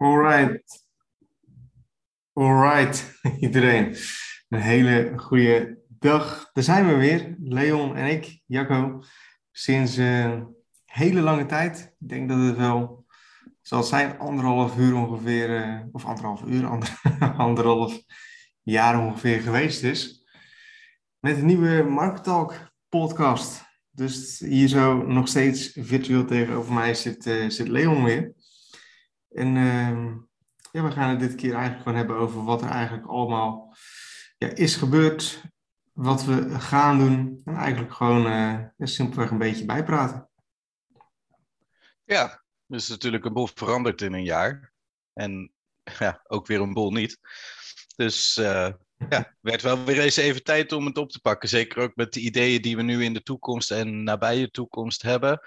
Alright. Alright, iedereen. Een hele goede dag. Daar zijn we weer, Leon en ik, Jacco. Sinds een hele lange tijd. Ik denk dat het wel zal zijn anderhalf uur ongeveer, eh, of anderhalf uur, ander, anderhalf jaar ongeveer geweest is. Met een nieuwe Market Talk podcast. Dus hier zo nog steeds virtueel tegenover mij zit, uh, zit Leon weer. En uh, ja, we gaan het dit keer eigenlijk gewoon hebben over wat er eigenlijk allemaal ja, is gebeurd. Wat we gaan doen. En eigenlijk gewoon uh, simpelweg een beetje bijpraten. Ja, is natuurlijk een boel veranderd in een jaar. En ja, ook weer een boel niet. Dus uh, ja, werd wel weer eens even tijd om het op te pakken. Zeker ook met de ideeën die we nu in de toekomst en nabije toekomst hebben.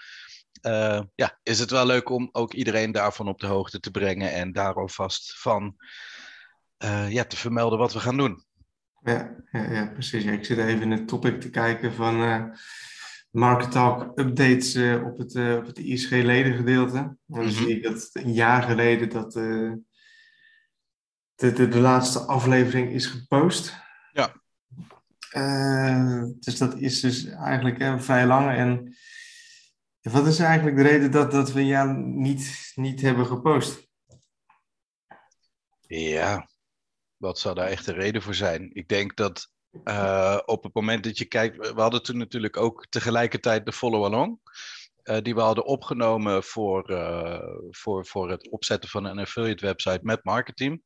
Uh, ja, is het wel leuk om ook iedereen daarvan op de hoogte te brengen en daar alvast van uh, ja, te vermelden wat we gaan doen. Ja, ja, ja precies. Ja, ik zit even in het topic te kijken van uh, Market Talk updates op het, op het ISG-leden gedeelte. En dan mm-hmm. zie ik dat een jaar geleden dat de, de, de, laatste aflevering is gepost. Ja. dus dat is dus eigenlijk vrij lang en wat is eigenlijk de reden dat, dat we ja niet, niet hebben gepost? Ja, wat zou daar echt de reden voor zijn? Ik denk dat uh, op het moment dat je kijkt, we hadden toen natuurlijk ook tegelijkertijd de follow-along. Uh, die we hadden opgenomen voor, uh, voor, voor het opzetten van een affiliate website met marketing.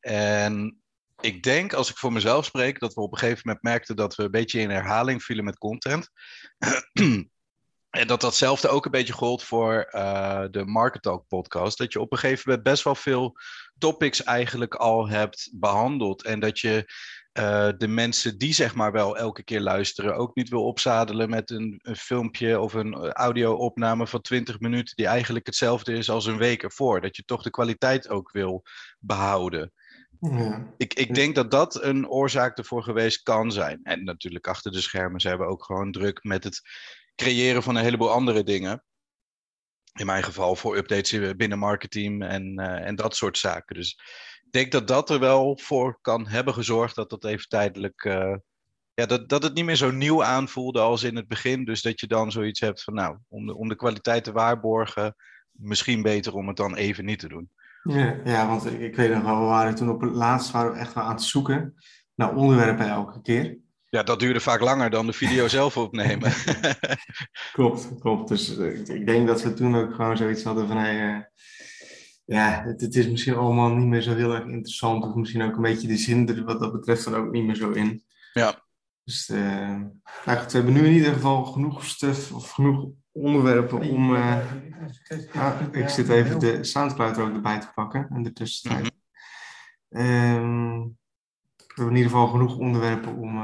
En ik denk, als ik voor mezelf spreek, dat we op een gegeven moment merkten dat we een beetje in herhaling vielen met content. En dat datzelfde ook een beetje gold voor uh, de Market Talk podcast. Dat je op een gegeven moment best wel veel topics eigenlijk al hebt behandeld. En dat je uh, de mensen die zeg maar wel elke keer luisteren ook niet wil opzadelen met een, een filmpje of een audio-opname van 20 minuten die eigenlijk hetzelfde is als een week ervoor. Dat je toch de kwaliteit ook wil behouden. Ja. Ik, ik denk dat dat een oorzaak ervoor geweest kan zijn. En natuurlijk achter de schermen zijn we ook gewoon druk met het creëren van een heleboel andere dingen. In mijn geval voor updates binnen marketing en, uh, en dat soort zaken. Dus ik denk dat dat er wel voor kan hebben gezorgd dat dat even tijdelijk. Uh, ja, dat, dat het niet meer zo nieuw aanvoelde als in het begin. Dus dat je dan zoiets hebt van, nou, om de, om de kwaliteit te waarborgen, misschien beter om het dan even niet te doen. Ja, ja want ik weet nog wel, we waren toen op het laatst waren we echt wel aan het zoeken naar onderwerpen elke keer. Ja, dat duurde vaak langer dan de video zelf opnemen. klopt, klopt. Dus uh, ik denk dat we toen ook gewoon zoiets hadden van... Hey, uh, ja, het, het, is misschien allemaal niet meer zo heel erg interessant. Of misschien ook een beetje de zin er wat dat betreft dan ook niet meer zo in. Ja. Dus uh, nou goed, we hebben nu in ieder geval genoeg stuff of genoeg onderwerpen om... Ah, ik zit even de Soundcloud er ook erbij te pakken in de tussentijd. Mm -hmm. we hebben in ieder geval genoeg onderwerpen om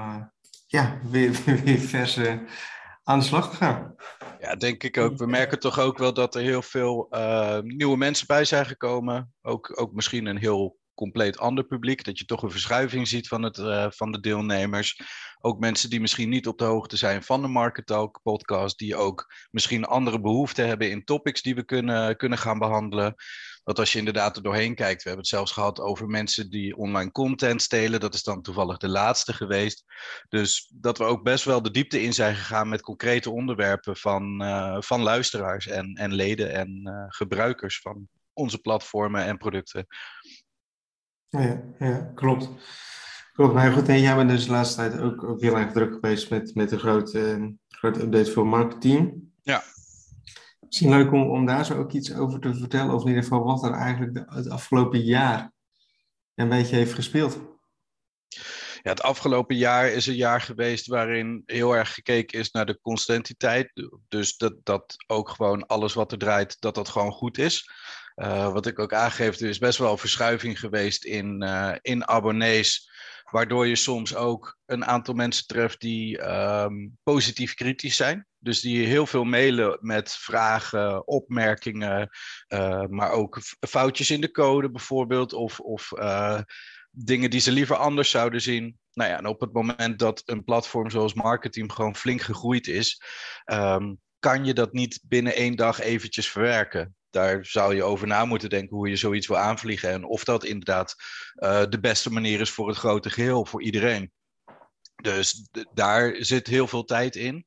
ja, weer, weer vers uh, aan de slag te gaan. Ja, denk ik ook. We merken toch ook wel dat er heel veel uh, nieuwe mensen bij zijn gekomen. Ook, ook misschien een heel compleet ander publiek. Dat je toch een verschuiving ziet van, het, uh, van de deelnemers. Ook mensen die misschien niet op de hoogte zijn van de Market Talk podcast. Die ook misschien andere behoeften hebben in topics die we kunnen, kunnen gaan behandelen. Want als je inderdaad er doorheen kijkt, we hebben het zelfs gehad over mensen die online content stelen. Dat is dan toevallig de laatste geweest. Dus dat we ook best wel de diepte in zijn gegaan met concrete onderwerpen van, uh, van luisteraars en, en leden en uh, gebruikers van onze platformen en producten. Ja, ja klopt. Klopt, maar goed, en jij bent dus de laatste tijd ook, ook heel erg druk geweest met, met een grote, grote update voor marketing. Ja. Misschien leuk om, om daar zo ook iets over te vertellen, of in ieder geval wat er eigenlijk het afgelopen jaar een beetje heeft gespeeld. Ja, het afgelopen jaar is een jaar geweest waarin heel erg gekeken is naar de constantiteit. Dus dat, dat ook gewoon alles wat er draait, dat dat gewoon goed is. Uh, wat ik ook aangeef, er is best wel verschuiving geweest in, uh, in abonnees. Waardoor je soms ook een aantal mensen treft die um, positief kritisch zijn. Dus die heel veel mailen met vragen, opmerkingen, uh, maar ook foutjes in de code bijvoorbeeld. Of, of uh, dingen die ze liever anders zouden zien. Nou ja, en op het moment dat een platform zoals Marketing gewoon flink gegroeid is, um, kan je dat niet binnen één dag eventjes verwerken. daar zou je over na moeten denken hoe je zoiets wil aanvliegen en of dat inderdaad uh, de beste manier is voor het grote geheel, voor iedereen. Dus daar zit heel veel tijd in.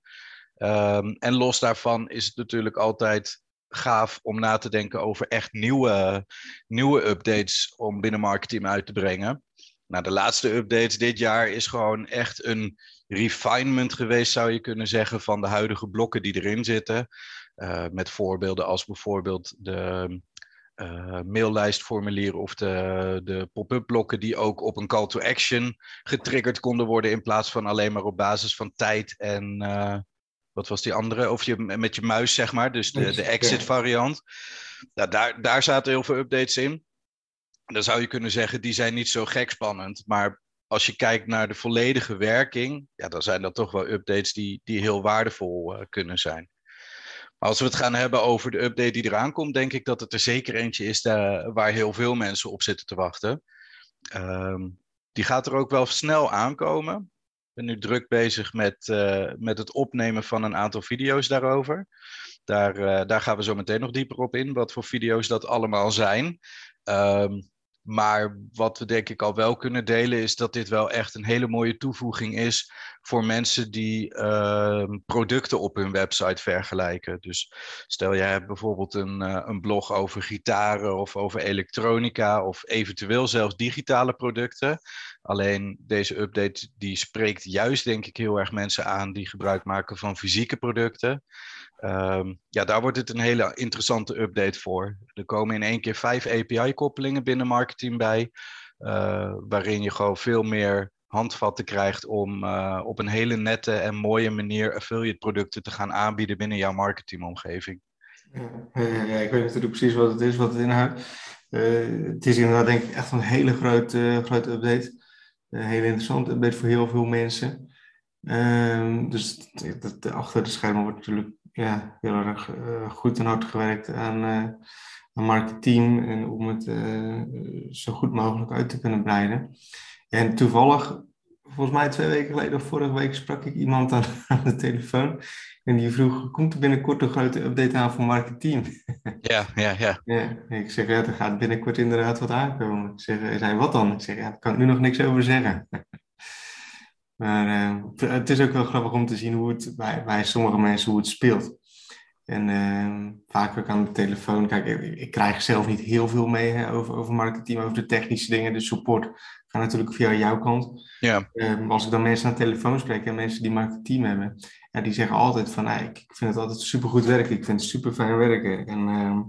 Um, en los daarvan is het natuurlijk altijd gaaf om na te denken over echt nieuwe, nieuwe updates om binnen marketing uit te brengen. Nou, de laatste updates dit jaar is gewoon echt een refinement geweest, zou je kunnen zeggen, van de huidige blokken die erin zitten. Uh, met voorbeelden als bijvoorbeeld de uh, maillijstformulier of de, de pop-up blokken die ook op een call to action getriggerd konden worden in plaats van alleen maar op basis van tijd en uh, wat was die andere? Of je met je muis, zeg maar, dus de, de exit variant. Nou, daar, daar zaten heel veel updates in. Dan zou je kunnen zeggen, die zijn niet zo gek spannend. Maar als je kijkt naar de volledige werking, ja, dan zijn dat toch wel updates die, die heel waardevol uh, kunnen zijn. Maar als we het gaan hebben over de update die eraan komt, denk ik dat het er zeker eentje is daar, waar heel veel mensen op zitten te wachten. Um, die gaat er ook wel snel aankomen. Ben nu druk bezig met, uh, met het opnemen van een aantal video's daarover. Daar, uh, daar gaan we zo meteen nog dieper op in, wat voor video's dat allemaal zijn. Um, maar wat we denk ik al wel kunnen delen is dat dit wel echt een hele mooie toevoeging is voor mensen die uh, producten op hun website vergelijken. Dus stel jij hebt bijvoorbeeld een, uh, een blog over gitaren of over elektronica of eventueel zelfs digitale producten. Alleen deze update die spreekt juist denk ik heel erg mensen aan die gebruik maken van fysieke producten. Um, ja, daar wordt het een hele interessante update voor. Er komen in één keer vijf API-koppelingen binnen marketing bij, uh, waarin je gewoon veel meer handvatten krijgt om uh, op een hele nette en mooie manier affiliate producten te gaan aanbieden binnen jouw marketingomgeving. Ja, ik weet natuurlijk precies wat het is, wat het inhoudt. Uh, het is inderdaad denk ik echt een hele grote, grote update. Een hele interessante update voor heel veel mensen. Uh, dus achter de schermen wordt natuurlijk ja, heel erg uh, goed en hard gewerkt aan, uh, aan marketing en om het zo goed mogelijk uit te kunnen breiden. En toevallig, volgens mij twee weken geleden of vorige week sprak ik iemand aan de telefoon en die vroeg, komt er binnenkort een grote update aan voor marketing? Ja, ja, ja. ja ik zeg, ja, er gaat binnenkort inderdaad wat aankomen. Ik zeg, hij zei, wat dan? Ik zeg, ja, daar kan ik nu nog niks over zeggen. Maar uh, het is ook wel grappig om te zien hoe het bij, bij sommige mensen hoe het speelt. En uh, vaak ook aan de telefoon. Kijk, ik, ik, krijg zelf niet heel veel mee hè, over, over marketing, over de technische dingen. De support gaat natuurlijk via jouw kant. Ja. Uh, als ik dan mensen aan de telefoon spreek en mensen die marketing hebben, ja, die zeggen altijd van, ik, ik vind het altijd super goed werken. Ik vind het super fijn werken. En ehm,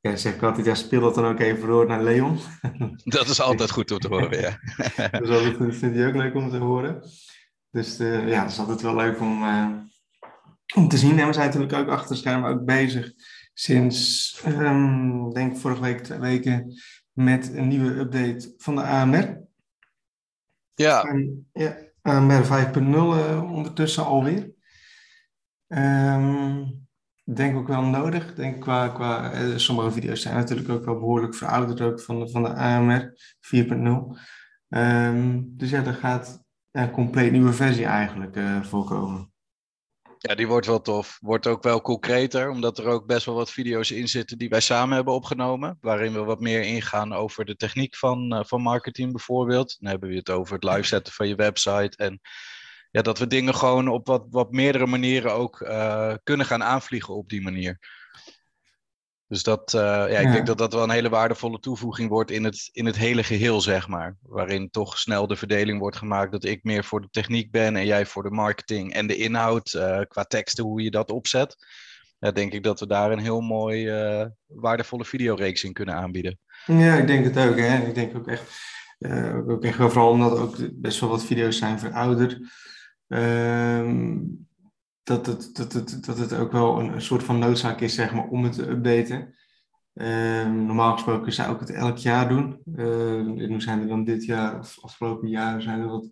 ja, zeg ik altijd, ja, speel dat dan ook even door naar Leon. Dat is altijd goed om te horen, ja. dus dat vindt hij ook leuk om te horen. Dus uh, ja, het is altijd wel leuk om, uh, om te zien. En we zijn natuurlijk ook achter schermen ook bezig sinds, um, denk ik vorige week, twee weken, met een nieuwe update van de AMR. Ja. En, ja AMR 5.0 uh, ondertussen alweer. Um, denk ook wel nodig. Denk qua, qua, eh, sommige video's zijn natuurlijk ook wel behoorlijk verouderd ook van, van de AMR 4.0. Um, dus ja, er gaat een compleet nieuwe versie eigenlijk uh, voorkomen. Ja, die wordt wel tof. Wordt ook wel concreter, omdat er ook best wel wat video's in zitten die wij samen hebben opgenomen. Waarin we wat meer ingaan over de techniek van, uh, van marketing bijvoorbeeld. Dan hebben we het over het live zetten van je website en ja, dat we dingen gewoon op wat, wat meerdere manieren ook uh, kunnen gaan aanvliegen op die manier. Dus dat, uh, ja, ik ja. denk dat dat wel een hele waardevolle toevoeging wordt in het, in het hele geheel, zeg maar. Waarin toch snel de verdeling wordt gemaakt dat ik meer voor de techniek ben en jij voor de marketing en de inhoud uh, qua teksten, hoe je dat opzet. Ja, denk ik dat we daar een heel mooi waardevolle videoreeks in kunnen aanbieden. Ja, ik denk het ook. Hè. Ik denk ook echt, ook echt vooral omdat ook best wel wat video's zijn verouderd. Um, dat, het, dat, het, dat het ook wel een, soort van noodzaak is zeg maar, om het te updaten. Um, normaal gesproken zou ik het elk jaar doen. Uh, nu zijn er dan dit jaar of afgelopen jaren zijn er wat,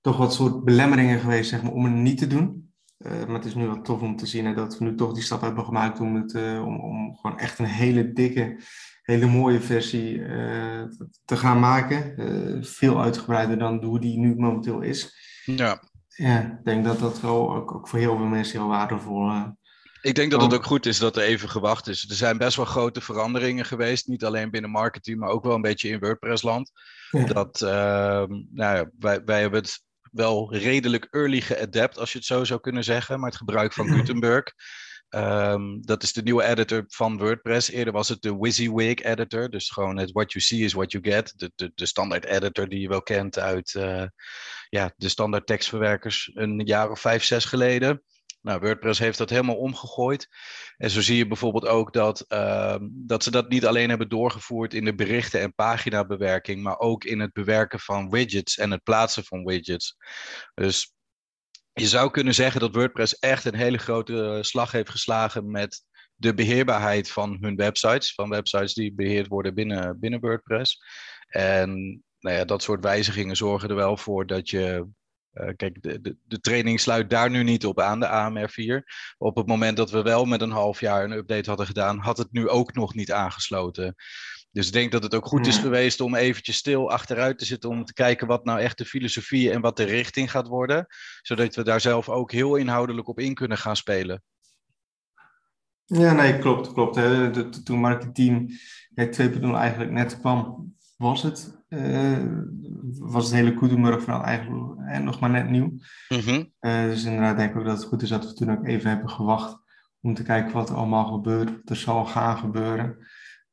toch wat soort belemmeringen geweest zeg maar, om het niet te doen. Uh, maar het is nu wel tof om te zien dat we nu toch die stap hebben gemaakt om, het, uh, om, om gewoon echt een hele dikke, hele mooie versie te gaan maken. veel uitgebreider dan hoe die nu momenteel is. Ja. Ja, ik denk dat dat wel ook, ook voor heel veel mensen heel waardevol uh, Ik denk dat het ook goed is dat er even gewacht is. Er zijn best wel grote veranderingen geweest. Niet alleen binnen marketing, maar ook wel een beetje in WordPress-land. Dat, ehm, nou ja, wij, wij hebben het wel redelijk early geadapt, als je het zo zou kunnen zeggen. Maar het gebruik van Gutenberg. Um, dat is de nieuwe editor van WordPress. Eerder was het de WYSIWYG editor. Dus gewoon het what you see is what you get. De, de, de standaard editor die je wel kent uit uh, ja, de standaard tekstverwerkers een jaar of vijf, zes geleden. Nou, WordPress heeft dat helemaal omgegooid. En zo zie je bijvoorbeeld ook dat, uh, dat ze dat niet alleen hebben doorgevoerd in de berichten en paginabewerking, maar ook in het bewerken van widgets en het plaatsen van widgets. Dus je zou kunnen zeggen dat WordPress echt een hele grote slag heeft geslagen met de beheerbaarheid van hun websites, van websites die beheerd worden binnen, binnen WordPress. En nou ja, dat soort wijzigingen zorgen er wel voor dat je uh, kijk, de, de, de, training sluit daar nu niet op aan, de AMR4. Op het moment dat we wel met een half jaar een update hadden gedaan, had het nu ook nog niet aangesloten. Dus ik denk dat het ook goed is geweest om eventjes stil achteruit te zitten om te kijken wat nou echt de filosofie en wat de richting gaat worden. Zodat we daar zelf ook heel inhoudelijk op in kunnen gaan spelen. Ja, nee, klopt, klopt. Hè. toen marketing 2.0 eigenlijk net kwam, was het, uh, was het hele Koetenburg eigenlijk eh, nog maar net nieuw. uh, dus inderdaad denk ik ook dat het goed is dat we toen ook even hebben gewacht om te kijken wat er allemaal gebeurt, wat er zal gaan gebeuren.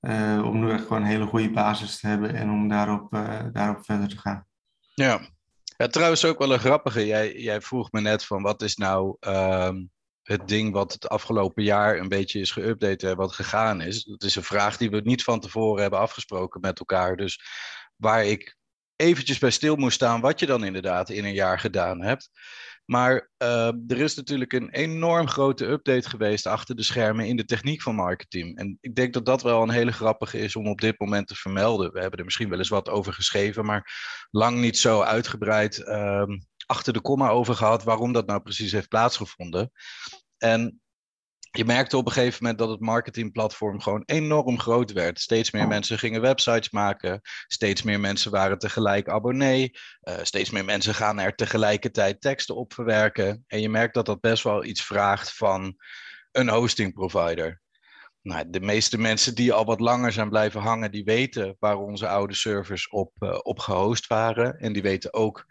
Uh, om nu echt gewoon een hele goede basis te hebben en om daarop, daarop verder te gaan. Ja. ja, trouwens ook wel een grappige. Jij, jij vroeg me net van wat is nou ehm, het ding wat het afgelopen jaar een beetje is geüpdate en wat gegaan is. Dat is een vraag die we niet van tevoren hebben afgesproken met elkaar. Dus waar ik eventjes bij stil moest staan wat je dan inderdaad in een jaar gedaan hebt. Maar uh, er is natuurlijk een enorm grote update geweest achter de schermen in de techniek van marketing. En ik denk dat dat wel een hele grappige is om op dit moment te vermelden. We hebben er misschien wel eens wat over geschreven, maar lang niet zo uitgebreid uh, achter de komma over gehad waarom dat nou precies heeft plaatsgevonden. En je merkte op een gegeven moment dat het marketingplatform gewoon enorm groot werd. Steeds meer mensen gingen websites maken. Steeds meer mensen waren tegelijk abonnee. Uh, steeds meer mensen gaan er tegelijkertijd teksten op verwerken. En je merkt dat dat best wel iets vraagt van een hosting provider. Nou, de meeste mensen die al wat langer zijn blijven hangen, die weten waar onze oude servers op, uh, op gehost waren. En die weten ook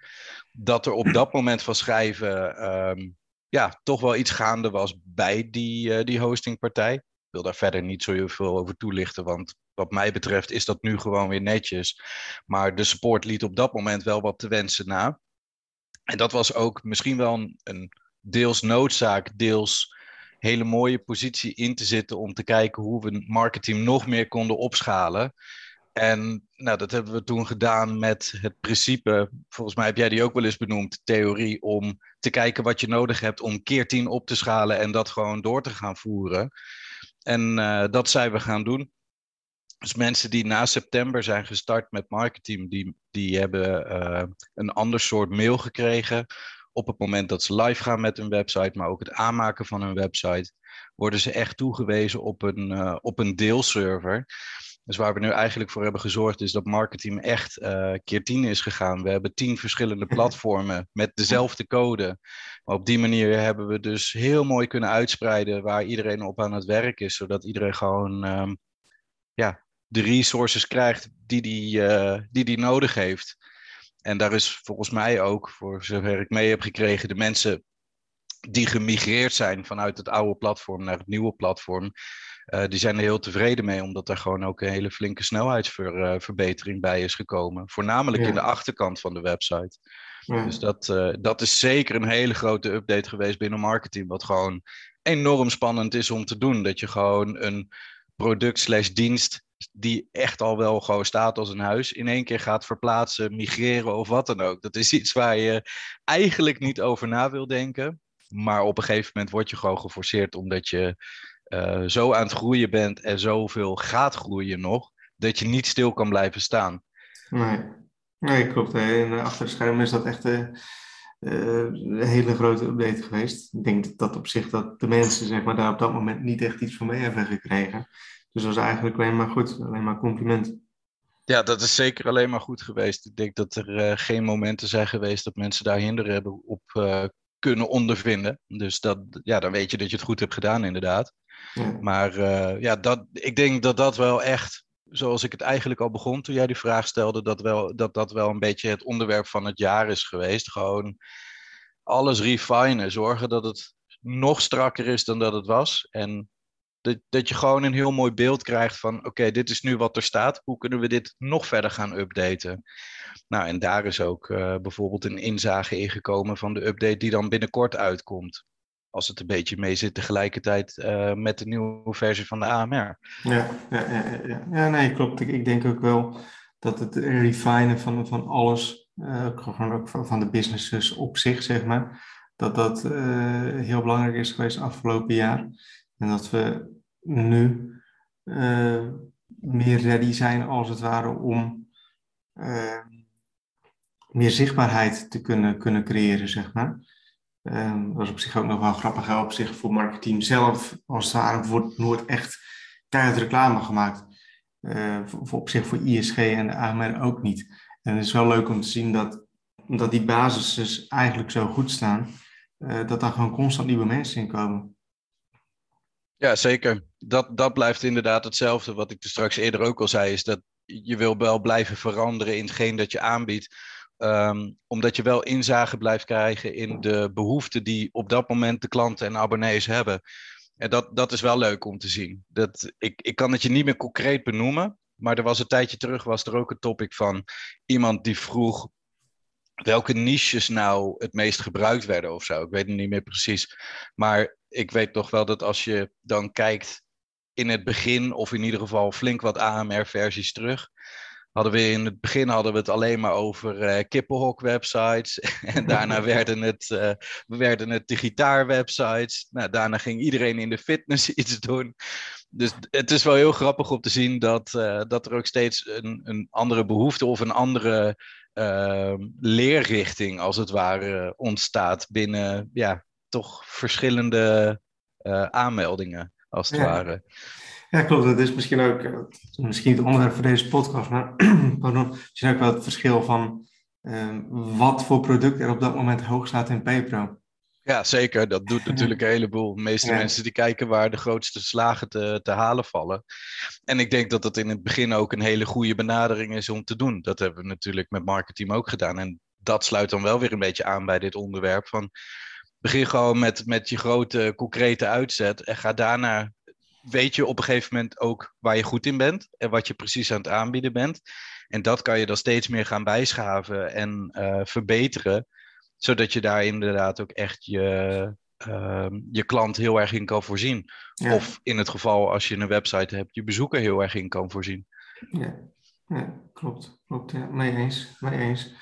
dat er op dat moment van schrijven um, ja, toch wel iets gaande was bij die, uh, die hostingpartij. Ik wil daar verder niet zo heel veel over toelichten, want wat mij betreft is dat nu gewoon weer netjes. Maar de support liet op dat moment wel wat te wensen na. En dat was ook misschien wel een, een deels noodzaak, deels hele mooie positie in te zitten om te kijken hoe we marketing nog meer konden opschalen. En nou, dat hebben we toen gedaan met het principe, volgens mij heb jij die ook wel eens benoemd, theorie, om te kijken wat je nodig hebt om keer tien op te schalen en dat gewoon door te gaan voeren. En uh, dat zijn we gaan doen. Dus mensen die na september zijn gestart met marketing, die, die hebben uh, een ander soort mail gekregen. Op het moment dat ze live gaan met hun website, maar ook het aanmaken van hun website, worden ze echt toegewezen op een, uh, op een deelserver. Dus waar we nu eigenlijk voor hebben gezorgd is dat marketing echt uh, keer tien is gegaan. We hebben tien verschillende platformen met dezelfde code. Maar op die manier hebben we dus heel mooi kunnen uitspreiden waar iedereen op aan het werk is. Zodat iedereen gewoon um, ja, de resources krijgt die die, uh, die die nodig heeft. En daar is volgens mij ook, voor zover ik mee heb gekregen, de mensen die gemigreerd zijn vanuit het oude platform naar het nieuwe platform uh, die zijn er heel tevreden mee, omdat er gewoon ook een hele flinke snelheidsverbetering bij is gekomen. Voornamelijk ja. in de achterkant van de website. Ja. Dus dat, uh, dat is zeker een hele grote update geweest binnen marketing, wat gewoon enorm spannend is om te doen. Dat je gewoon een product slash dienst die echt al wel gewoon staat als een huis, in één keer gaat verplaatsen, migreren of wat dan ook. Dat is iets waar je eigenlijk niet over na wil denken. Maar op een gegeven moment word je gewoon geforceerd omdat je uh, zo aan het groeien bent en zoveel gaat groeien nog, dat je niet stil kan blijven staan. Nee, nee klopt. En achter de schermen is dat echt uh, een hele grote update geweest. Ik denk dat op zich dat de mensen zeg maar, daar op dat moment niet echt iets van mee hebben gekregen. Dus dat was eigenlijk alleen maar goed, alleen maar compliment. Ja, dat is zeker alleen maar goed geweest. Ik denk dat er uh, geen momenten zijn geweest dat mensen daar hinder hebben op kunnen ondervinden. Dus dat, ja, dan weet je dat je het goed hebt gedaan, inderdaad. Maar ja, dat, ik denk dat dat wel echt, zoals ik het eigenlijk al begon toen jij die vraag stelde, dat wel, dat, dat wel een beetje het onderwerp van het jaar is geweest. Gewoon alles refinen, zorgen dat het nog strakker is dan dat het was. En dat, dat je gewoon een heel mooi beeld krijgt van: oké, dit is nu wat er staat. Hoe kunnen we dit nog verder gaan updaten? Nou, en daar is ook uh, bijvoorbeeld een inzage ingekomen van de update die dan binnenkort uitkomt. Als het een beetje mee zit tegelijkertijd uh, met de nieuwe versie van de AMR. Ja, ja, ja, ja. nee, klopt. Ik, ik denk ook wel dat het refinen van, van alles, gewoon ook van, de businesses op zich, zeg maar, dat dat heel belangrijk is geweest afgelopen jaar. En dat we nu meer ready zijn, als het ware, om meer zichtbaarheid te kunnen, kunnen creëren, zeg maar. Um, dat is op zich ook nog wel grappig. Op zich voor marketing zelf, als het wordt nooit echt keihard reclame gemaakt. Uh, voor, op zich voor ISG en de AMR ook niet. En het is wel leuk om te zien dat, omdat die basis eigenlijk zo goed staan, uh, dat daar gewoon constant nieuwe mensen in komen. Ja, zeker. Dat, dat blijft inderdaad hetzelfde. Wat ik er straks eerder ook al zei, is dat je wil wel blijven veranderen in hetgeen dat je aanbiedt. Um, omdat je wel inzage blijft krijgen in de behoeften die op dat moment de klanten en abonnees hebben. En dat, dat is wel leuk om te zien. Dat, ik, ik kan het je niet meer concreet benoemen. Maar er was een tijdje terug was er ook een topic van iemand die vroeg welke niches nou het meest gebruikt werden of zo. Ik weet het niet meer precies. Maar ik weet toch wel dat als je dan kijkt in het begin, of in ieder geval flink wat AMR-versies terug, hadden we in het begin hadden we het alleen maar over uh, kippenhok-websites. en daarna werden het, uh, werden het de gitaar-websites. Nou, daarna ging iedereen in de fitness iets doen. Dus het is wel heel grappig om te zien dat, uh, dat er ook steeds een, een andere behoefte of een andere Ehm, leerrichting, als het ware, ontstaat binnen ja, toch verschillende aanmeldingen, als het ware. Ja, klopt. Dat is misschien ook, uh, misschien het onderwerp voor deze podcast, maar pardon, misschien ook wel het verschil van uh, wat voor product er op dat moment hoog staat in PayPro. Ja, zeker. Dat doet natuurlijk een heleboel. De meeste mensen die kijken waar de grootste slagen te, te halen vallen. En ik denk dat dat in het begin ook een hele goede benadering is om te doen. Dat hebben we natuurlijk met marketing ook gedaan. En dat sluit dan wel weer een beetje aan bij dit onderwerp. Van begin gewoon met, met je grote concrete uitzet. En ga daarna, weet je op een gegeven moment ook waar je goed in bent. En wat je precies aan het aanbieden bent. En dat kan je dan steeds meer gaan bijschaven en uh, verbeteren zodat je daar inderdaad ook echt je, uh, je klant heel erg in kan voorzien. Of in het geval als je een website hebt, je bezoeker heel erg in kan voorzien. Ja, ja klopt. klopt ja. Mee eens. Mee eens.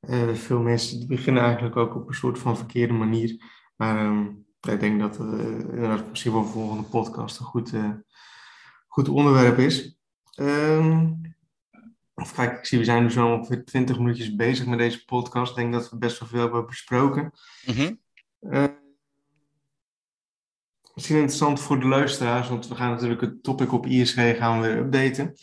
Uh, veel mensen beginnen eigenlijk ook op een soort van verkeerde manier. Maar um, ik denk dat uh, misschien wel voor de volgende podcast een goed, uh, goed onderwerp is. Um, of kijk, ik zie, we zijn nu zo ongeveer 20 minuutjes bezig met deze podcast. Ik denk dat we best wel veel hebben besproken. Mm misschien interessant voor de luisteraars, want we gaan natuurlijk het topic op ISG gaan we weer updaten.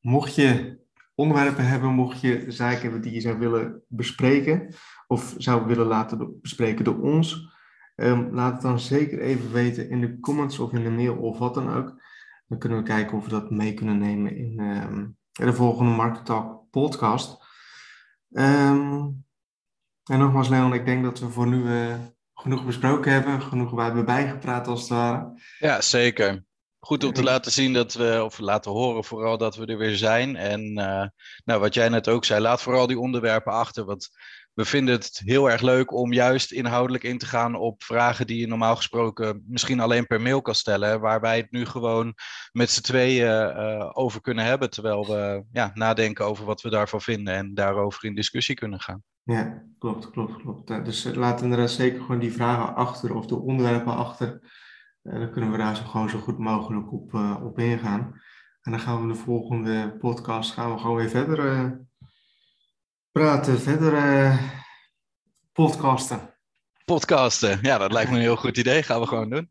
Mocht je onderwerpen hebben, mocht je zaken hebben die je zou willen bespreken, of zou willen laten bespreken door ons, um, laat het dan zeker even weten in de comments of in de mail of wat dan ook. Dan kunnen we kijken of we dat mee kunnen nemen in, um, de volgende Market Talk podcast. Um, en nogmaals, Leon, ik denk dat we voor nu uh, genoeg besproken hebben, genoeg wij hebben bijgepraat als het ware. Ja, zeker. Goed om te laten zien dat we, of laten horen vooral dat we er weer zijn. En uh, nou, wat jij net ook zei, laat vooral die onderwerpen achter. Want we vinden het heel erg leuk om juist inhoudelijk in te gaan op vragen die je normaal gesproken misschien alleen per mail kan stellen, waar wij het nu gewoon met z'n tweeën uh, over kunnen hebben, terwijl we ja, nadenken over wat we daarvan vinden en daarover in discussie kunnen gaan. Ja, klopt, klopt, klopt. Dus eh, laat inderdaad zeker gewoon die vragen achter of de onderwerpen achter. Uh, dan kunnen we daar zo gewoon zo goed mogelijk op, op ingaan. En dan gaan we de volgende podcast gaan we gewoon weer verder praten, verder uh, podcasten. Podcasten, ja, dat lijkt me een heel goed idee. Gaan we gewoon doen.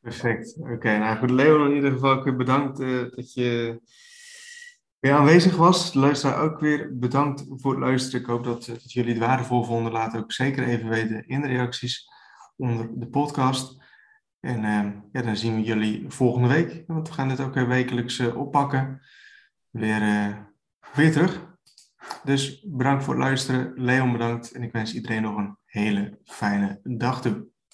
Perfect. Oké, okay, nou goed. Leon, in ieder geval bedankt uh, dat je weer aanwezig was. Luisteraar ook weer bedankt voor het luisteren. Ik hoop dat, dat jullie het waardevol vonden. Laat ook zeker even weten in de reacties onder de podcast. En uh, ja, dan zien we jullie volgende week. Want we gaan dit ook weer wekelijks oppakken. Weer, weer terug. Dus bedankt voor het luisteren. Leon bedankt. En ik wens iedereen nog een hele fijne dag toe.